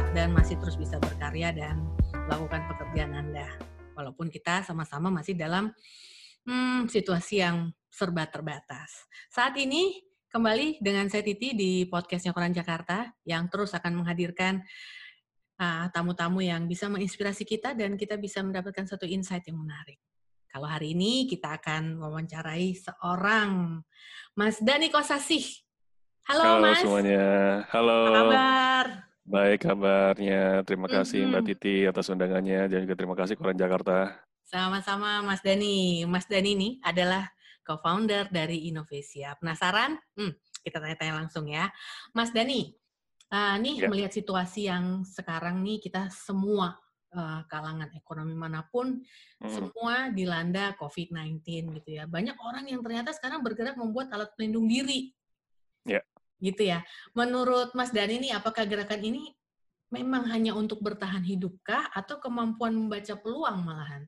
sehat dan masih terus bisa berkarya dan melakukan pekerjaan Anda. Walaupun kita sama-sama masih dalam hmm, situasi yang serba terbatas. Saat ini kembali dengan saya Titi di podcastnya Koran Jakarta yang terus akan menghadirkan uh, tamu-tamu yang bisa menginspirasi kita dan kita bisa mendapatkan satu insight yang menarik. Kalau hari ini kita akan mewawancarai seorang Mas Dani Kosasih Halo, Halo Mas. semuanya. Halo. Apa kabar? Baik kabarnya. Terima kasih mm-hmm. Mbak Titi atas undangannya dan juga terima kasih Koran Jakarta. Sama-sama Mas Dani. Mas Dani ini adalah co-founder dari Innovasia. Penasaran? Hmm, kita tanya-tanya langsung ya. Mas Dani, uh, nih ya. melihat situasi yang sekarang nih kita semua uh, kalangan ekonomi mana pun hmm. semua dilanda COVID-19 gitu ya. Banyak orang yang ternyata sekarang bergerak membuat alat pelindung diri. Ya gitu ya. Menurut Mas Dani ini apakah gerakan ini memang hanya untuk bertahan hidupkah atau kemampuan membaca peluang malahan?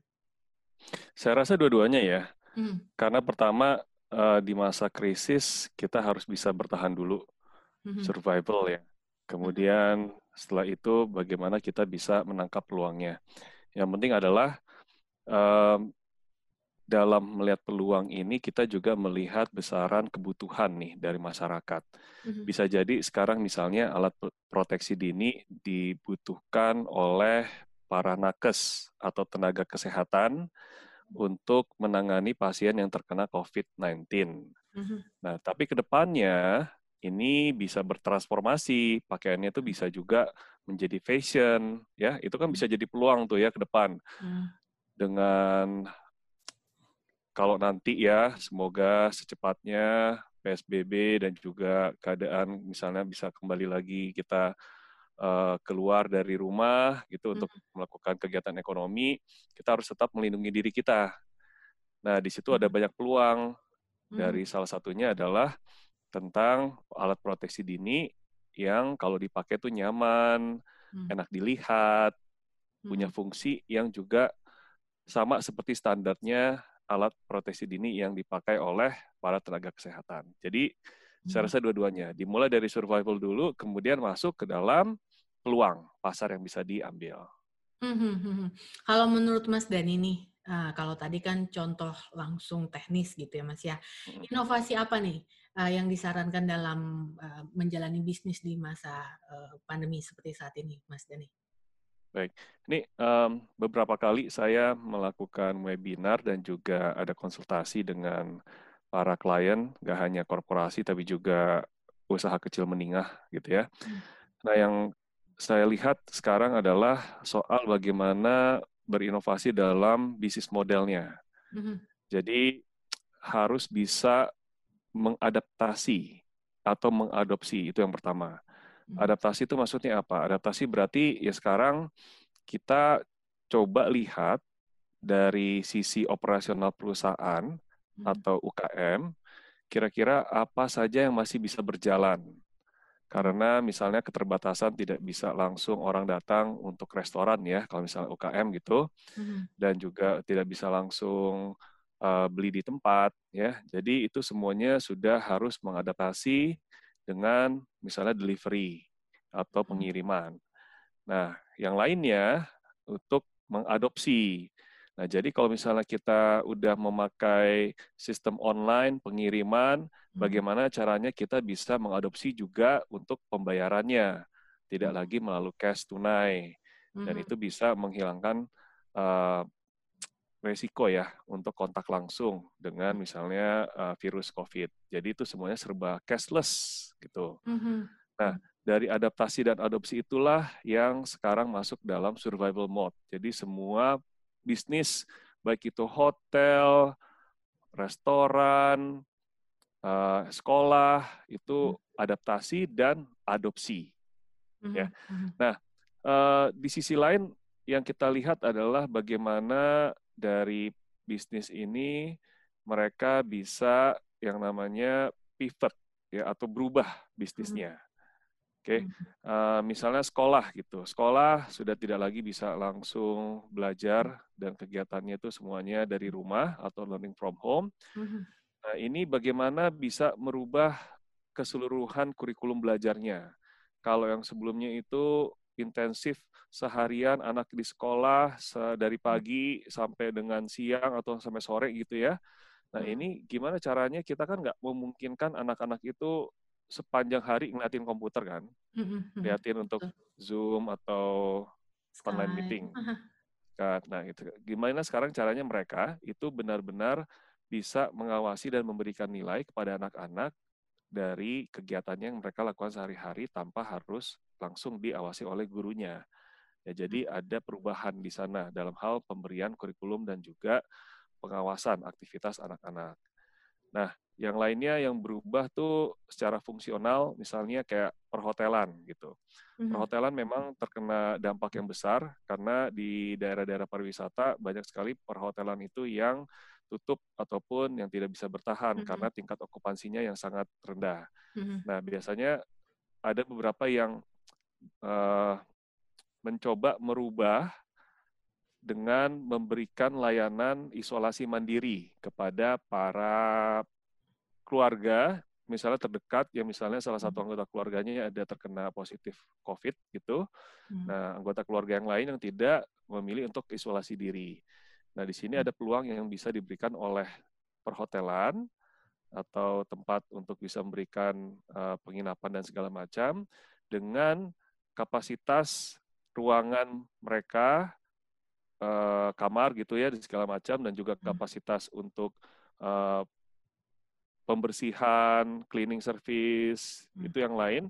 Saya rasa dua-duanya ya. Hmm. Karena pertama uh, di masa krisis kita harus bisa bertahan dulu, hmm. survival ya. Kemudian setelah itu bagaimana kita bisa menangkap peluangnya. Yang penting adalah um, dalam melihat peluang ini kita juga melihat besaran kebutuhan nih dari masyarakat. Mm-hmm. Bisa jadi sekarang misalnya alat proteksi dini dibutuhkan oleh para nakes atau tenaga kesehatan untuk menangani pasien yang terkena COVID-19. Mm-hmm. Nah, tapi ke depannya ini bisa bertransformasi, pakaiannya itu bisa juga menjadi fashion, ya. Itu kan bisa jadi peluang tuh ya ke depan. Mm. Dengan kalau nanti ya semoga secepatnya PSBB dan juga keadaan misalnya bisa kembali lagi kita uh, keluar dari rumah gitu hmm. untuk melakukan kegiatan ekonomi, kita harus tetap melindungi diri kita. Nah, di situ ada banyak peluang. Dari salah satunya adalah tentang alat proteksi dini yang kalau dipakai tuh nyaman, hmm. enak dilihat, punya fungsi yang juga sama seperti standarnya alat proteksi dini yang dipakai oleh para tenaga kesehatan. Jadi hmm. saya rasa dua-duanya. Dimulai dari survival dulu, kemudian masuk ke dalam peluang pasar yang bisa diambil. Hmm, hmm, hmm, hmm. Kalau menurut Mas Dani nih, uh, kalau tadi kan contoh langsung teknis gitu ya Mas ya, inovasi apa nih uh, yang disarankan dalam uh, menjalani bisnis di masa pandemi seperti saat ini, Mas Dani? Baik, ini um, beberapa kali saya melakukan webinar dan juga ada konsultasi dengan para klien, nggak hanya korporasi tapi juga usaha kecil menengah gitu ya. Hmm. Nah, yang saya lihat sekarang adalah soal bagaimana berinovasi dalam bisnis modelnya. Hmm. Jadi harus bisa mengadaptasi atau mengadopsi itu yang pertama. Hmm. Adaptasi itu maksudnya apa? Adaptasi berarti ya sekarang kita coba lihat dari sisi operasional perusahaan hmm. atau UKM, kira-kira apa saja yang masih bisa berjalan. Karena misalnya keterbatasan tidak bisa langsung orang datang untuk restoran ya, kalau misalnya UKM gitu, hmm. dan juga tidak bisa langsung uh, beli di tempat ya. Jadi itu semuanya sudah harus mengadaptasi dengan misalnya delivery atau hmm. pengiriman. Nah, yang lainnya untuk mengadopsi. Nah, jadi kalau misalnya kita udah memakai sistem online pengiriman, hmm. bagaimana caranya kita bisa mengadopsi juga untuk pembayarannya, tidak hmm. lagi melalui cash tunai, dan itu bisa menghilangkan uh, resiko ya untuk kontak langsung dengan misalnya uh, virus COVID. Jadi itu semuanya serba cashless gitu. Mm-hmm. Nah, dari adaptasi dan adopsi itulah yang sekarang masuk dalam survival mode. Jadi semua bisnis baik itu hotel, restoran, uh, sekolah itu mm-hmm. adaptasi dan adopsi. Mm-hmm. Ya. Mm-hmm. Nah, uh, di sisi lain yang kita lihat adalah bagaimana dari bisnis ini mereka bisa yang namanya pivot ya atau berubah bisnisnya. Oke, okay. uh, misalnya sekolah gitu. Sekolah sudah tidak lagi bisa langsung belajar dan kegiatannya itu semuanya dari rumah atau learning from home. Nah, ini bagaimana bisa merubah keseluruhan kurikulum belajarnya. Kalau yang sebelumnya itu intensif seharian anak di sekolah dari pagi sampai dengan siang atau sampai sore gitu ya. Nah hmm. ini gimana caranya kita kan nggak memungkinkan anak-anak itu sepanjang hari ngeliatin komputer kan, hmm, hmm, liatin untuk Zoom atau online meeting. Kan, nah itu gimana sekarang caranya mereka itu benar-benar bisa mengawasi dan memberikan nilai kepada anak-anak dari kegiatan yang mereka lakukan sehari-hari tanpa harus langsung diawasi oleh gurunya. Ya, jadi hmm. ada perubahan di sana dalam hal pemberian kurikulum dan juga pengawasan aktivitas anak-anak. Nah, yang lainnya yang berubah tuh secara fungsional, misalnya kayak perhotelan gitu. Mm-hmm. Perhotelan memang terkena dampak yang besar karena di daerah-daerah pariwisata banyak sekali perhotelan itu yang tutup ataupun yang tidak bisa bertahan mm-hmm. karena tingkat okupansinya yang sangat rendah. Mm-hmm. Nah, biasanya ada beberapa yang uh, mencoba merubah dengan memberikan layanan isolasi mandiri kepada para keluarga, misalnya terdekat, yang misalnya salah satu hmm. anggota keluarganya ada terkena positif COVID gitu. Hmm. Nah, anggota keluarga yang lain yang tidak memilih untuk isolasi diri. Nah, di sini hmm. ada peluang yang bisa diberikan oleh perhotelan atau tempat untuk bisa memberikan uh, penginapan dan segala macam dengan kapasitas ruangan mereka uh, kamar gitu ya di segala macam dan juga kapasitas untuk uh, pembersihan, cleaning service, hmm. itu yang lain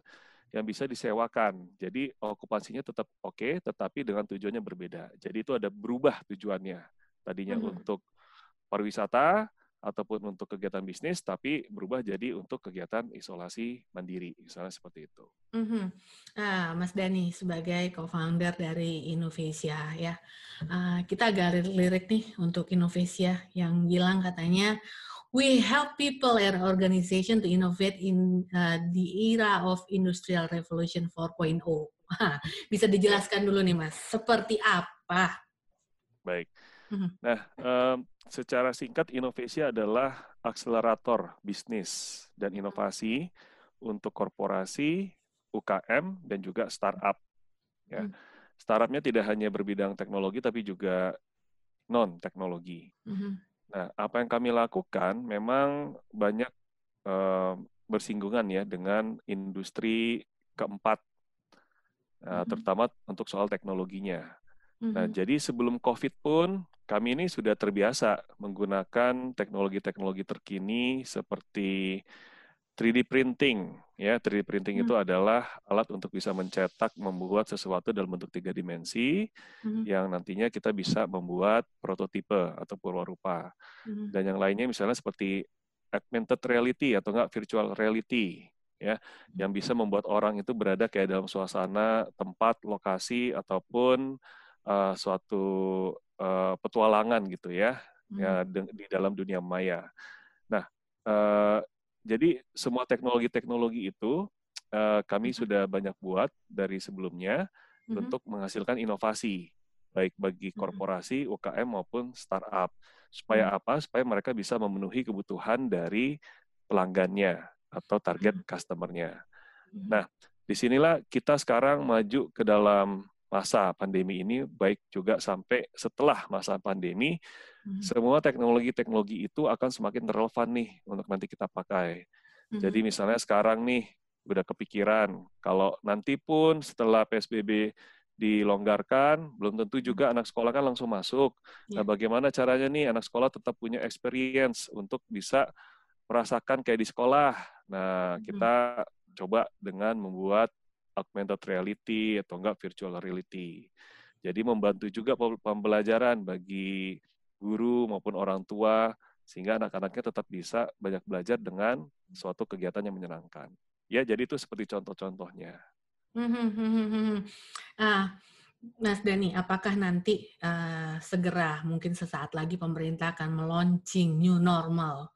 yang bisa disewakan. Jadi okupansinya tetap oke, okay, tetapi dengan tujuannya berbeda. Jadi itu ada berubah tujuannya. Tadinya hmm. untuk pariwisata ataupun untuk kegiatan bisnis, tapi berubah jadi untuk kegiatan isolasi mandiri, misalnya seperti itu. Mm-hmm. Nah, Mas Dani sebagai co-founder dari Innovasia ya, uh, kita agak lirik nih untuk Innovasia yang bilang katanya we help people and organization to innovate in uh, the era of industrial revolution 4.0. Bisa dijelaskan dulu nih Mas, seperti apa? Baik. Mhm. Nah, um, secara singkat inovasi adalah akselerator bisnis dan inovasi untuk korporasi, UKM dan juga startup. Ya. Hmm. Startupnya tidak hanya berbidang teknologi tapi juga non teknologi. Hmm. Nah, apa yang kami lakukan memang banyak uh, bersinggungan ya dengan industri keempat, uh, terutama untuk soal teknologinya. Nah, mm-hmm. jadi sebelum COVID pun kami ini sudah terbiasa menggunakan teknologi-teknologi terkini seperti 3D printing ya 3D printing hmm. itu adalah alat untuk bisa mencetak membuat sesuatu dalam bentuk tiga dimensi hmm. yang nantinya kita bisa membuat prototipe atau purwarupa hmm. dan yang lainnya misalnya seperti augmented reality atau enggak virtual reality ya yang bisa membuat orang itu berada kayak dalam suasana tempat lokasi ataupun uh, suatu uh, petualangan gitu ya hmm. ya di dalam dunia maya nah uh, jadi semua teknologi-teknologi itu uh, kami mm-hmm. sudah banyak buat dari sebelumnya mm-hmm. untuk menghasilkan inovasi baik bagi mm-hmm. korporasi, UKM maupun startup. Supaya mm-hmm. apa? Supaya mereka bisa memenuhi kebutuhan dari pelanggannya atau target mm-hmm. customer-nya. Nah, di sinilah kita sekarang maju ke dalam masa pandemi ini, baik juga sampai setelah masa pandemi, Hmm. Semua teknologi-teknologi itu akan semakin relevan nih untuk nanti kita pakai. Hmm. Jadi misalnya sekarang nih udah kepikiran kalau nanti pun setelah PSBB dilonggarkan, belum tentu hmm. juga anak sekolah kan langsung masuk. Yeah. Nah, bagaimana caranya nih anak sekolah tetap punya experience untuk bisa merasakan kayak di sekolah. Nah, kita coba dengan membuat augmented reality atau enggak virtual reality. Jadi membantu juga pembelajaran bagi guru maupun orang tua sehingga anak-anaknya tetap bisa banyak belajar dengan suatu kegiatan yang menyenangkan. Ya, jadi itu seperti contoh-contohnya. Ah, Mas Dani, apakah nanti uh, segera mungkin sesaat lagi pemerintah akan meluncing new normal?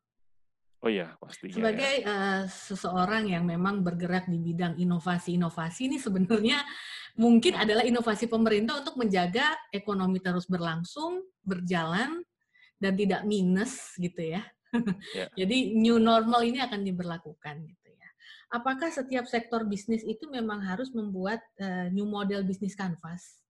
Oh iya, pastinya. Sebagai ya. uh, seseorang yang memang bergerak di bidang inovasi-inovasi ini sebenarnya mungkin adalah inovasi pemerintah untuk menjaga ekonomi terus berlangsung, berjalan, dan tidak minus gitu ya. Yeah. Jadi new normal ini akan diberlakukan gitu ya. apakah setiap sektor bisnis itu memang harus membuat uh, new model bisnis canvas?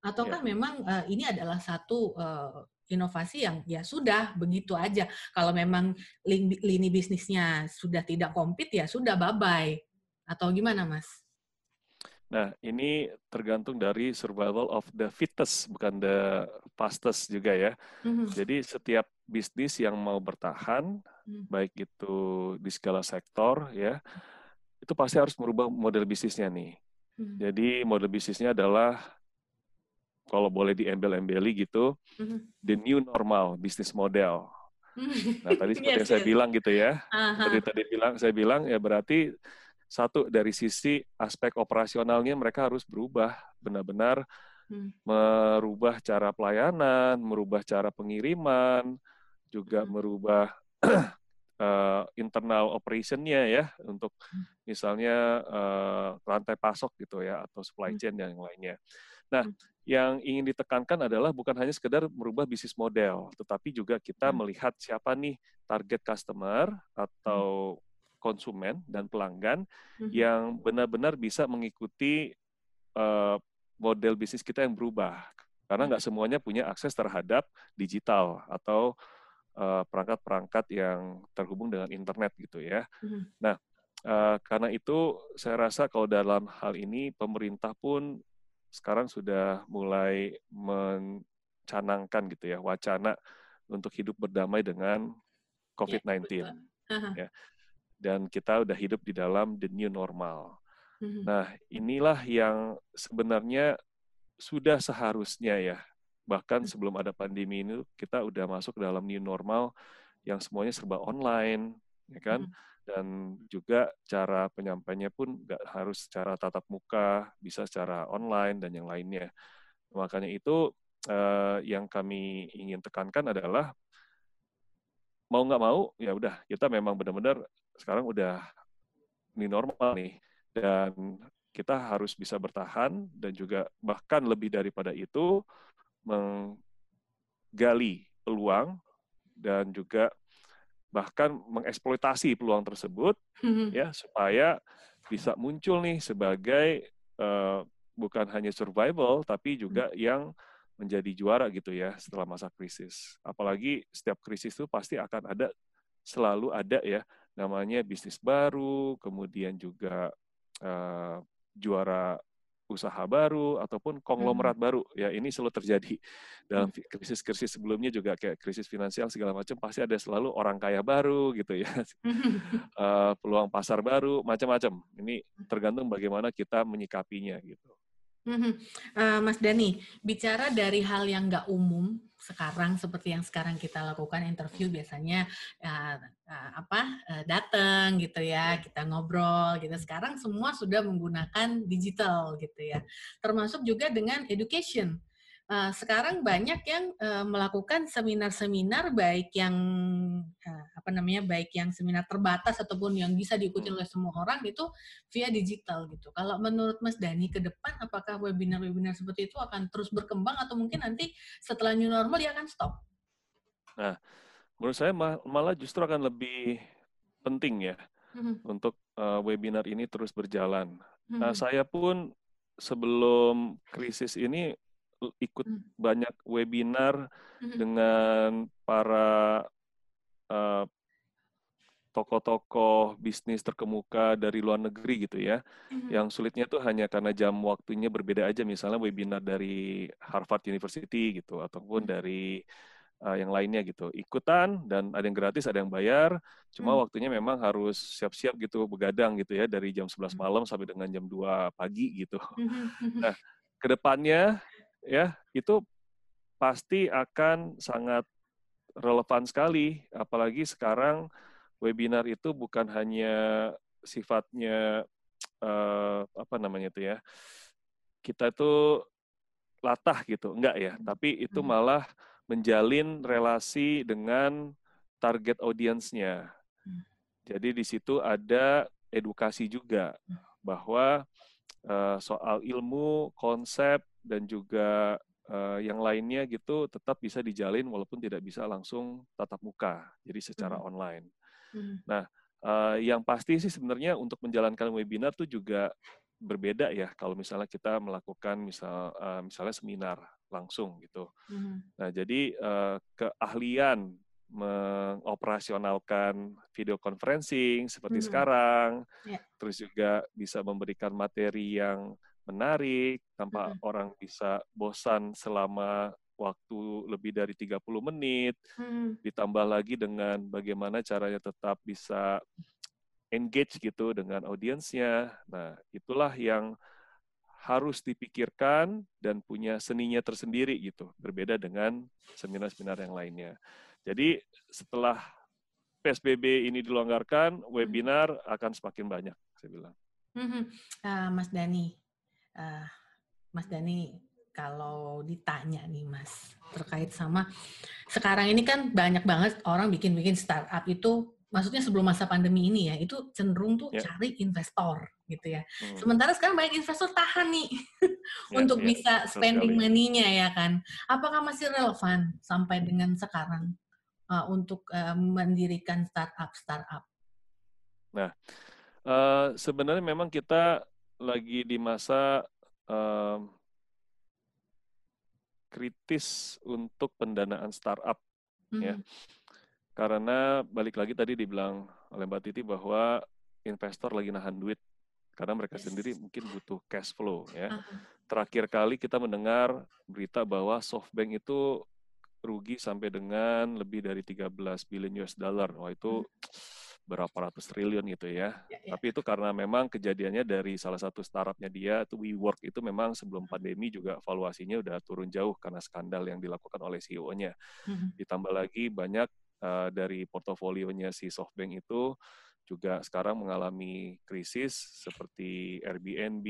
Ataukah yeah. memang uh, ini adalah satu uh, inovasi yang ya sudah begitu aja. Kalau memang lini, bisnisnya sudah tidak kompet ya sudah bye-bye. Atau gimana, Mas? Nah, ini tergantung dari survival of the fittest, bukan the fastest juga ya. Mm-hmm. Jadi setiap bisnis yang mau bertahan, mm. baik itu di segala sektor ya, itu pasti harus merubah model bisnisnya nih. Mm. Jadi model bisnisnya adalah kalau boleh diembel-embeli gitu, mm-hmm. the new normal bisnis model. Nah, tadi seperti yes, yang saya bilang gitu ya. Uh-huh. Tadi tadi bilang saya bilang ya berarti satu dari sisi aspek operasionalnya mereka harus berubah benar-benar hmm. merubah cara pelayanan, merubah cara pengiriman, juga hmm. merubah uh, internal operationnya ya untuk hmm. misalnya uh, rantai pasok gitu ya atau supply hmm. chain dan yang lainnya. Nah, hmm. yang ingin ditekankan adalah bukan hanya sekedar merubah bisnis model, tetapi juga kita hmm. melihat siapa nih target customer atau konsumen dan pelanggan hmm. yang benar-benar bisa mengikuti uh, model bisnis kita yang berubah. Karena nggak semuanya punya akses terhadap digital atau uh, perangkat-perangkat yang terhubung dengan internet gitu ya. Hmm. Nah, uh, karena itu saya rasa kalau dalam hal ini pemerintah pun sekarang sudah mulai mencanangkan gitu ya wacana untuk hidup berdamai dengan COVID-19. Ya, ya dan kita udah hidup di dalam the new normal. Mm-hmm. Nah, inilah yang sebenarnya sudah seharusnya ya, bahkan sebelum ada pandemi ini kita udah masuk dalam new normal yang semuanya serba online, ya kan? Mm-hmm. Dan juga cara penyampainya pun nggak harus secara tatap muka, bisa secara online dan yang lainnya. Makanya itu eh, yang kami ingin tekankan adalah mau nggak mau ya udah kita memang benar-benar sekarang udah ini normal nih dan kita harus bisa bertahan dan juga bahkan lebih daripada itu menggali peluang dan juga bahkan mengeksploitasi peluang tersebut mm-hmm. ya supaya bisa muncul nih sebagai uh, bukan hanya survival tapi juga mm-hmm. yang menjadi juara gitu ya setelah masa krisis. Apalagi setiap krisis itu pasti akan ada selalu ada ya namanya bisnis baru, kemudian juga uh, juara usaha baru ataupun konglomerat hmm. baru. Ya ini selalu terjadi. Dalam hmm. krisis-krisis sebelumnya juga kayak krisis finansial segala macam pasti ada selalu orang kaya baru gitu ya. Uh, peluang pasar baru macam-macam. Ini tergantung bagaimana kita menyikapinya gitu uh, Mas Dani bicara dari hal yang nggak umum sekarang seperti yang sekarang kita lakukan interview biasanya uh, uh, apa uh, datang gitu ya kita ngobrol gitu. Sekarang semua sudah menggunakan digital gitu ya. Termasuk juga dengan education uh, sekarang banyak yang uh, melakukan seminar-seminar baik yang uh, apa namanya baik yang seminar terbatas ataupun yang bisa diikuti oleh semua orang itu via digital gitu. Kalau menurut Mas Dani ke depan apakah webinar-webinar seperti itu akan terus berkembang atau mungkin nanti setelah new normal dia akan stop? Nah, menurut saya malah justru akan lebih penting ya mm-hmm. untuk uh, webinar ini terus berjalan. Mm-hmm. Nah, saya pun sebelum krisis ini ikut hmm. banyak webinar hmm. dengan para uh, tokoh-tokoh bisnis terkemuka dari luar negeri gitu ya. Mm-hmm. Yang sulitnya tuh hanya karena jam waktunya berbeda aja misalnya webinar dari Harvard University gitu ataupun mm-hmm. dari uh, yang lainnya gitu. Ikutan dan ada yang gratis, ada yang bayar. Cuma mm-hmm. waktunya memang harus siap-siap gitu begadang gitu ya dari jam 11 malam sampai dengan jam 2 pagi gitu. Mm-hmm. Nah, ke depannya ya itu pasti akan sangat relevan sekali apalagi sekarang webinar itu bukan hanya sifatnya uh, apa namanya itu ya kita itu latah gitu enggak ya hmm. tapi itu hmm. malah menjalin relasi dengan target audiensnya hmm. jadi di situ ada edukasi juga bahwa uh, soal ilmu konsep dan juga uh, yang lainnya gitu tetap bisa dijalin walaupun tidak bisa langsung tatap muka, jadi secara hmm. online. Hmm. Nah, uh, yang pasti sih sebenarnya untuk menjalankan webinar tuh juga berbeda ya kalau misalnya kita melakukan misal uh, misalnya seminar langsung gitu. Mm-hmm. Nah jadi uh, keahlian mengoperasionalkan video conferencing seperti mm-hmm. sekarang, yeah. terus juga bisa memberikan materi yang menarik tanpa mm-hmm. orang bisa bosan selama waktu lebih dari 30 menit, mm-hmm. ditambah lagi dengan bagaimana caranya tetap bisa engage gitu dengan audiensnya. Nah, itulah yang harus dipikirkan dan punya seninya tersendiri gitu, berbeda dengan seminar-seminar yang lainnya. Jadi setelah PSBB ini dilonggarkan, webinar akan semakin banyak, saya bilang. Uh, Mas Dani, uh, Mas Dani, kalau ditanya nih Mas terkait sama sekarang ini kan banyak banget orang bikin-bikin startup itu maksudnya sebelum masa pandemi ini ya, itu cenderung tuh yeah. cari investor gitu ya. Hmm. Sementara sekarang banyak investor tahan nih yeah, untuk yeah. bisa spending money-nya ya kan. Apakah masih relevan sampai dengan sekarang uh, untuk uh, mendirikan startup-startup? Nah, uh, sebenarnya memang kita lagi di masa uh, kritis untuk pendanaan startup ya. hmm. ya karena balik lagi tadi dibilang oleh Mbak Titi bahwa investor lagi nahan duit karena mereka yes. sendiri mungkin butuh cash flow ya. Uh -huh. Terakhir kali kita mendengar berita bahwa SoftBank itu rugi sampai dengan lebih dari 13 billion US dollar. Wah itu hmm. Berapa ratus triliun gitu ya. ya, ya. Tapi itu karena memang kejadiannya dari salah satu startupnya dia, itu WeWork itu memang sebelum pandemi juga valuasinya udah turun jauh karena skandal yang dilakukan oleh CEO-nya. Hmm. Ditambah lagi banyak uh, dari portofolionya si SoftBank itu juga sekarang mengalami krisis seperti Airbnb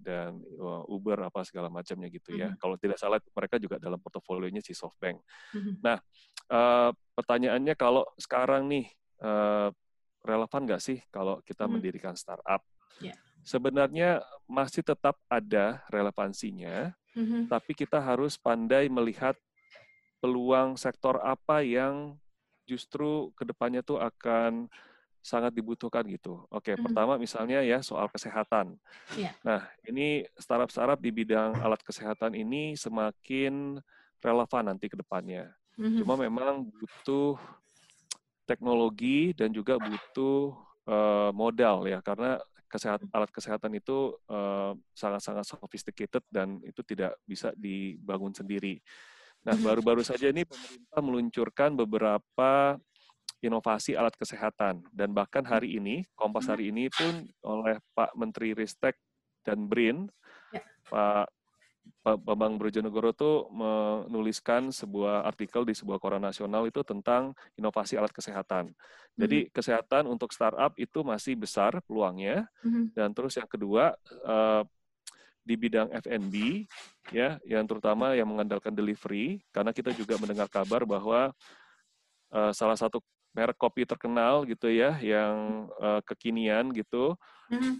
dan uh, Uber apa segala macamnya gitu ya. Mm-hmm. Kalau tidak salah mereka juga dalam portofolionya si SoftBank. Mm-hmm. Nah, uh, pertanyaannya kalau sekarang nih uh, relevan nggak sih kalau kita mm-hmm. mendirikan startup? Yeah. Sebenarnya masih tetap ada relevansinya, mm-hmm. tapi kita harus pandai melihat peluang sektor apa yang justru ke depannya tuh akan sangat dibutuhkan gitu. Oke, hmm. pertama misalnya ya soal kesehatan. Yeah. Nah, ini startup-startup di bidang alat kesehatan ini semakin relevan nanti ke depannya. Hmm. Cuma memang butuh teknologi dan juga butuh uh, modal ya, karena kesehat, alat kesehatan itu sangat sangat-sangat sophisticated dan itu tidak bisa dibangun sendiri. Nah, baru-baru saja ini pemerintah meluncurkan beberapa inovasi alat kesehatan dan bahkan hari ini Kompas hari ini pun oleh Pak Menteri Ristek dan BRIN ya. Pak Bambang Brojonegoro itu menuliskan sebuah artikel di sebuah koran nasional itu tentang inovasi alat kesehatan. Jadi mm -hmm. kesehatan untuk startup itu masih besar peluangnya. Mm -hmm. Dan terus yang kedua uh, di bidang F&B ya yang terutama yang mengandalkan delivery karena kita juga mendengar kabar bahwa uh, salah satu merek kopi terkenal gitu ya yang uh, kekinian gitu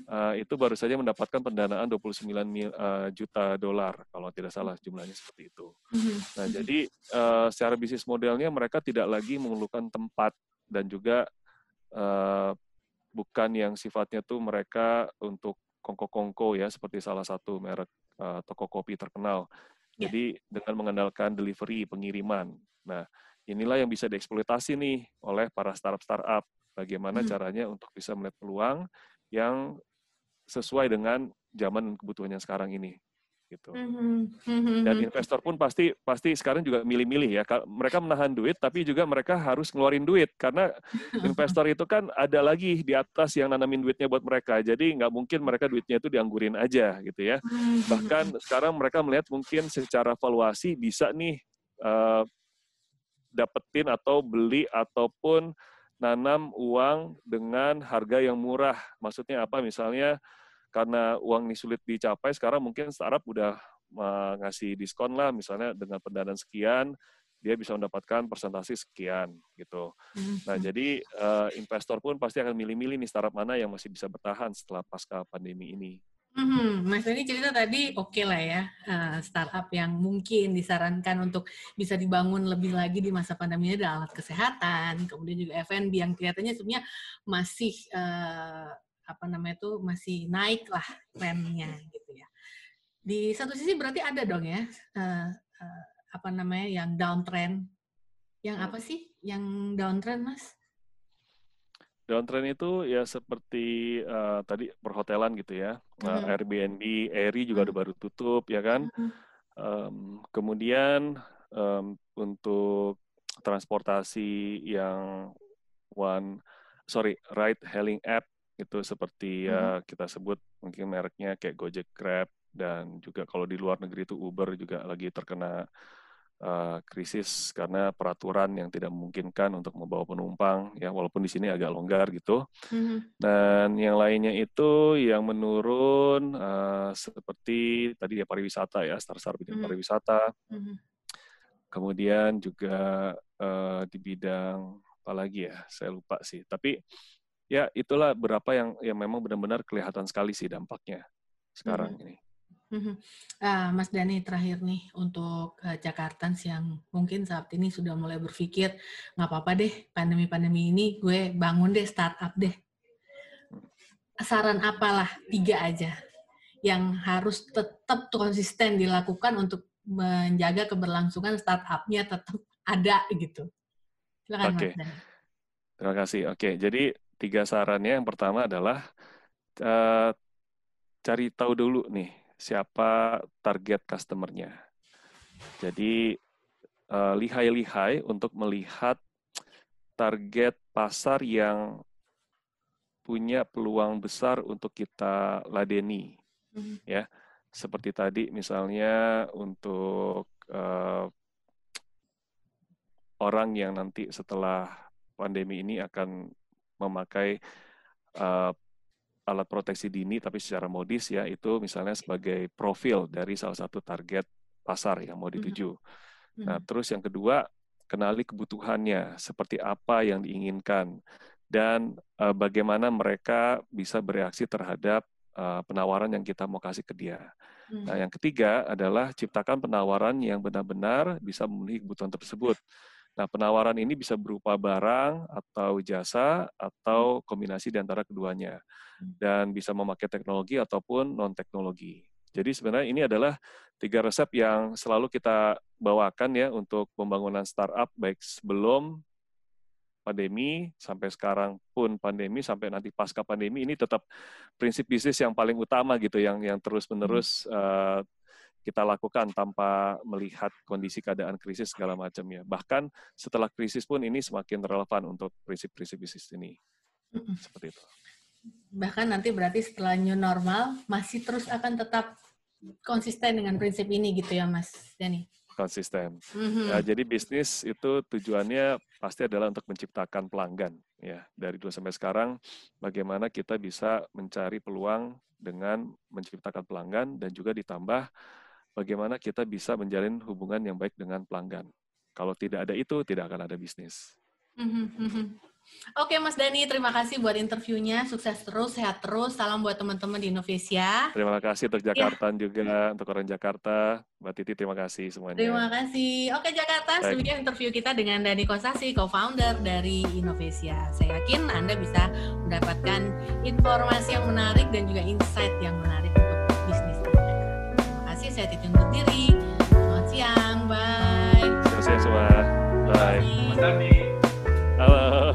uh, itu baru saja mendapatkan pendanaan 29 mil, uh, juta dolar kalau tidak salah jumlahnya seperti itu. Mm-hmm. Nah jadi uh, secara bisnis modelnya mereka tidak lagi mengeluhkan tempat dan juga uh, bukan yang sifatnya tuh mereka untuk kongko-kongko ya seperti salah satu merek uh, toko kopi terkenal. Yeah. Jadi dengan mengandalkan delivery pengiriman. Nah, inilah yang bisa dieksploitasi nih oleh para startup-startup. Bagaimana hmm. caranya untuk bisa melihat peluang yang sesuai dengan zaman dan kebutuhannya sekarang ini gitu. Mm-hmm. Dan investor pun pasti pasti sekarang juga milih-milih ya. Mereka menahan duit, tapi juga mereka harus ngeluarin duit karena investor itu kan ada lagi di atas yang nanamin duitnya buat mereka. Jadi nggak mungkin mereka duitnya itu dianggurin aja gitu ya. Bahkan sekarang mereka melihat mungkin secara valuasi bisa nih uh, dapetin atau beli ataupun nanam uang dengan harga yang murah. Maksudnya apa? Misalnya karena uang ini sulit dicapai, sekarang mungkin startup udah ngasih diskon lah, misalnya dengan pendanaan sekian, dia bisa mendapatkan persentase sekian gitu. Nah hmm. jadi uh, investor pun pasti akan milih-milih nih startup mana yang masih bisa bertahan setelah pasca pandemi ini. Hmm, Mas Dani cerita tadi oke okay lah ya uh, startup yang mungkin disarankan untuk bisa dibangun lebih lagi di masa pandemi ini adalah alat kesehatan, kemudian juga F&B yang kelihatannya sebenarnya masih uh, apa namanya itu masih naik lah trennya gitu ya. Di satu sisi berarti ada dong ya uh, uh, apa namanya yang downtrend. Yang apa sih yang downtrend mas? Downtrend itu ya seperti uh, tadi perhotelan gitu ya, mm-hmm. uh, Airbnb, Airy juga mm-hmm. udah baru tutup ya kan. Mm-hmm. Um, kemudian um, untuk transportasi yang one, sorry, ride hailing app itu seperti mm-hmm. ya kita sebut mungkin mereknya kayak Gojek, Grab dan juga kalau di luar negeri itu Uber juga lagi terkena uh, krisis karena peraturan yang tidak memungkinkan untuk membawa penumpang ya walaupun di sini agak longgar gitu mm-hmm. dan yang lainnya itu yang menurun uh, seperti tadi ya pariwisata ya startup bidang mm-hmm. pariwisata mm-hmm. kemudian juga uh, di bidang apa lagi ya saya lupa sih tapi ya itulah berapa yang yang memang benar-benar kelihatan sekali sih dampaknya sekarang mm-hmm. ini Uh, Mas Dani terakhir nih untuk uh, Jakarta yang mungkin saat ini sudah mulai berpikir nggak apa-apa deh pandemi-pandemi ini gue bangun deh startup deh. Saran apalah tiga aja yang harus tetap konsisten dilakukan untuk menjaga keberlangsungan startupnya tetap ada gitu. Silakan Oke. Mas Terima kasih. Oke, jadi tiga sarannya yang pertama adalah uh, cari tahu dulu nih siapa target customer-nya. Jadi uh, lihai-lihai untuk melihat target pasar yang punya peluang besar untuk kita ladeni, mm-hmm. ya. Seperti tadi misalnya untuk uh, orang yang nanti setelah pandemi ini akan memakai uh, alat proteksi dini tapi secara modis ya itu misalnya sebagai profil dari salah satu target pasar yang mau dituju. Mm-hmm. Nah, terus yang kedua kenali kebutuhannya seperti apa yang diinginkan dan uh, bagaimana mereka bisa bereaksi terhadap uh, penawaran yang kita mau kasih ke dia. Nah, yang ketiga adalah ciptakan penawaran yang benar-benar bisa memenuhi kebutuhan tersebut. Nah, penawaran ini bisa berupa barang atau jasa atau kombinasi di antara keduanya hmm. dan bisa memakai teknologi ataupun non teknologi. Jadi sebenarnya ini adalah tiga resep yang selalu kita bawakan ya untuk pembangunan startup baik sebelum pandemi sampai sekarang pun pandemi sampai nanti pasca pandemi ini tetap prinsip bisnis yang paling utama gitu yang yang terus menerus uh, kita lakukan tanpa melihat kondisi keadaan krisis segala macam ya. Bahkan setelah krisis pun ini semakin relevan untuk prinsip-prinsip bisnis ini. Seperti itu. Bahkan nanti berarti setelah new normal masih terus akan tetap konsisten dengan prinsip ini gitu ya Mas Dani? Konsisten. Mm-hmm. Ya, jadi bisnis itu tujuannya pasti adalah untuk menciptakan pelanggan ya. Dari dulu sampai sekarang bagaimana kita bisa mencari peluang dengan menciptakan pelanggan dan juga ditambah bagaimana kita bisa menjalin hubungan yang baik dengan pelanggan. Kalau tidak ada itu, tidak akan ada bisnis. Mhm, mhm. Oke Mas Dani, terima kasih buat interviewnya. Sukses terus, sehat terus. Salam buat teman-teman di Indonesia. Terima kasih untuk iya. Jakarta ya. juga, untuk orang Jakarta. Mbak Titi, terima kasih semuanya. Terima kasih. Oke Jakarta, demikian interview kita dengan Dani Kosasi, co-founder dari Indonesia. Saya yakin Anda bisa mendapatkan informasi yang menarik dan juga insight yang menarik saya Titi undur diri. Selamat siang, bye. Selamat siang semua. Bye. Dani. Halo.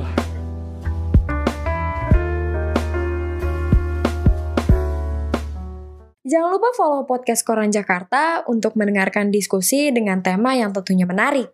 Jangan lupa follow podcast Koran Jakarta untuk mendengarkan diskusi dengan tema yang tentunya menarik.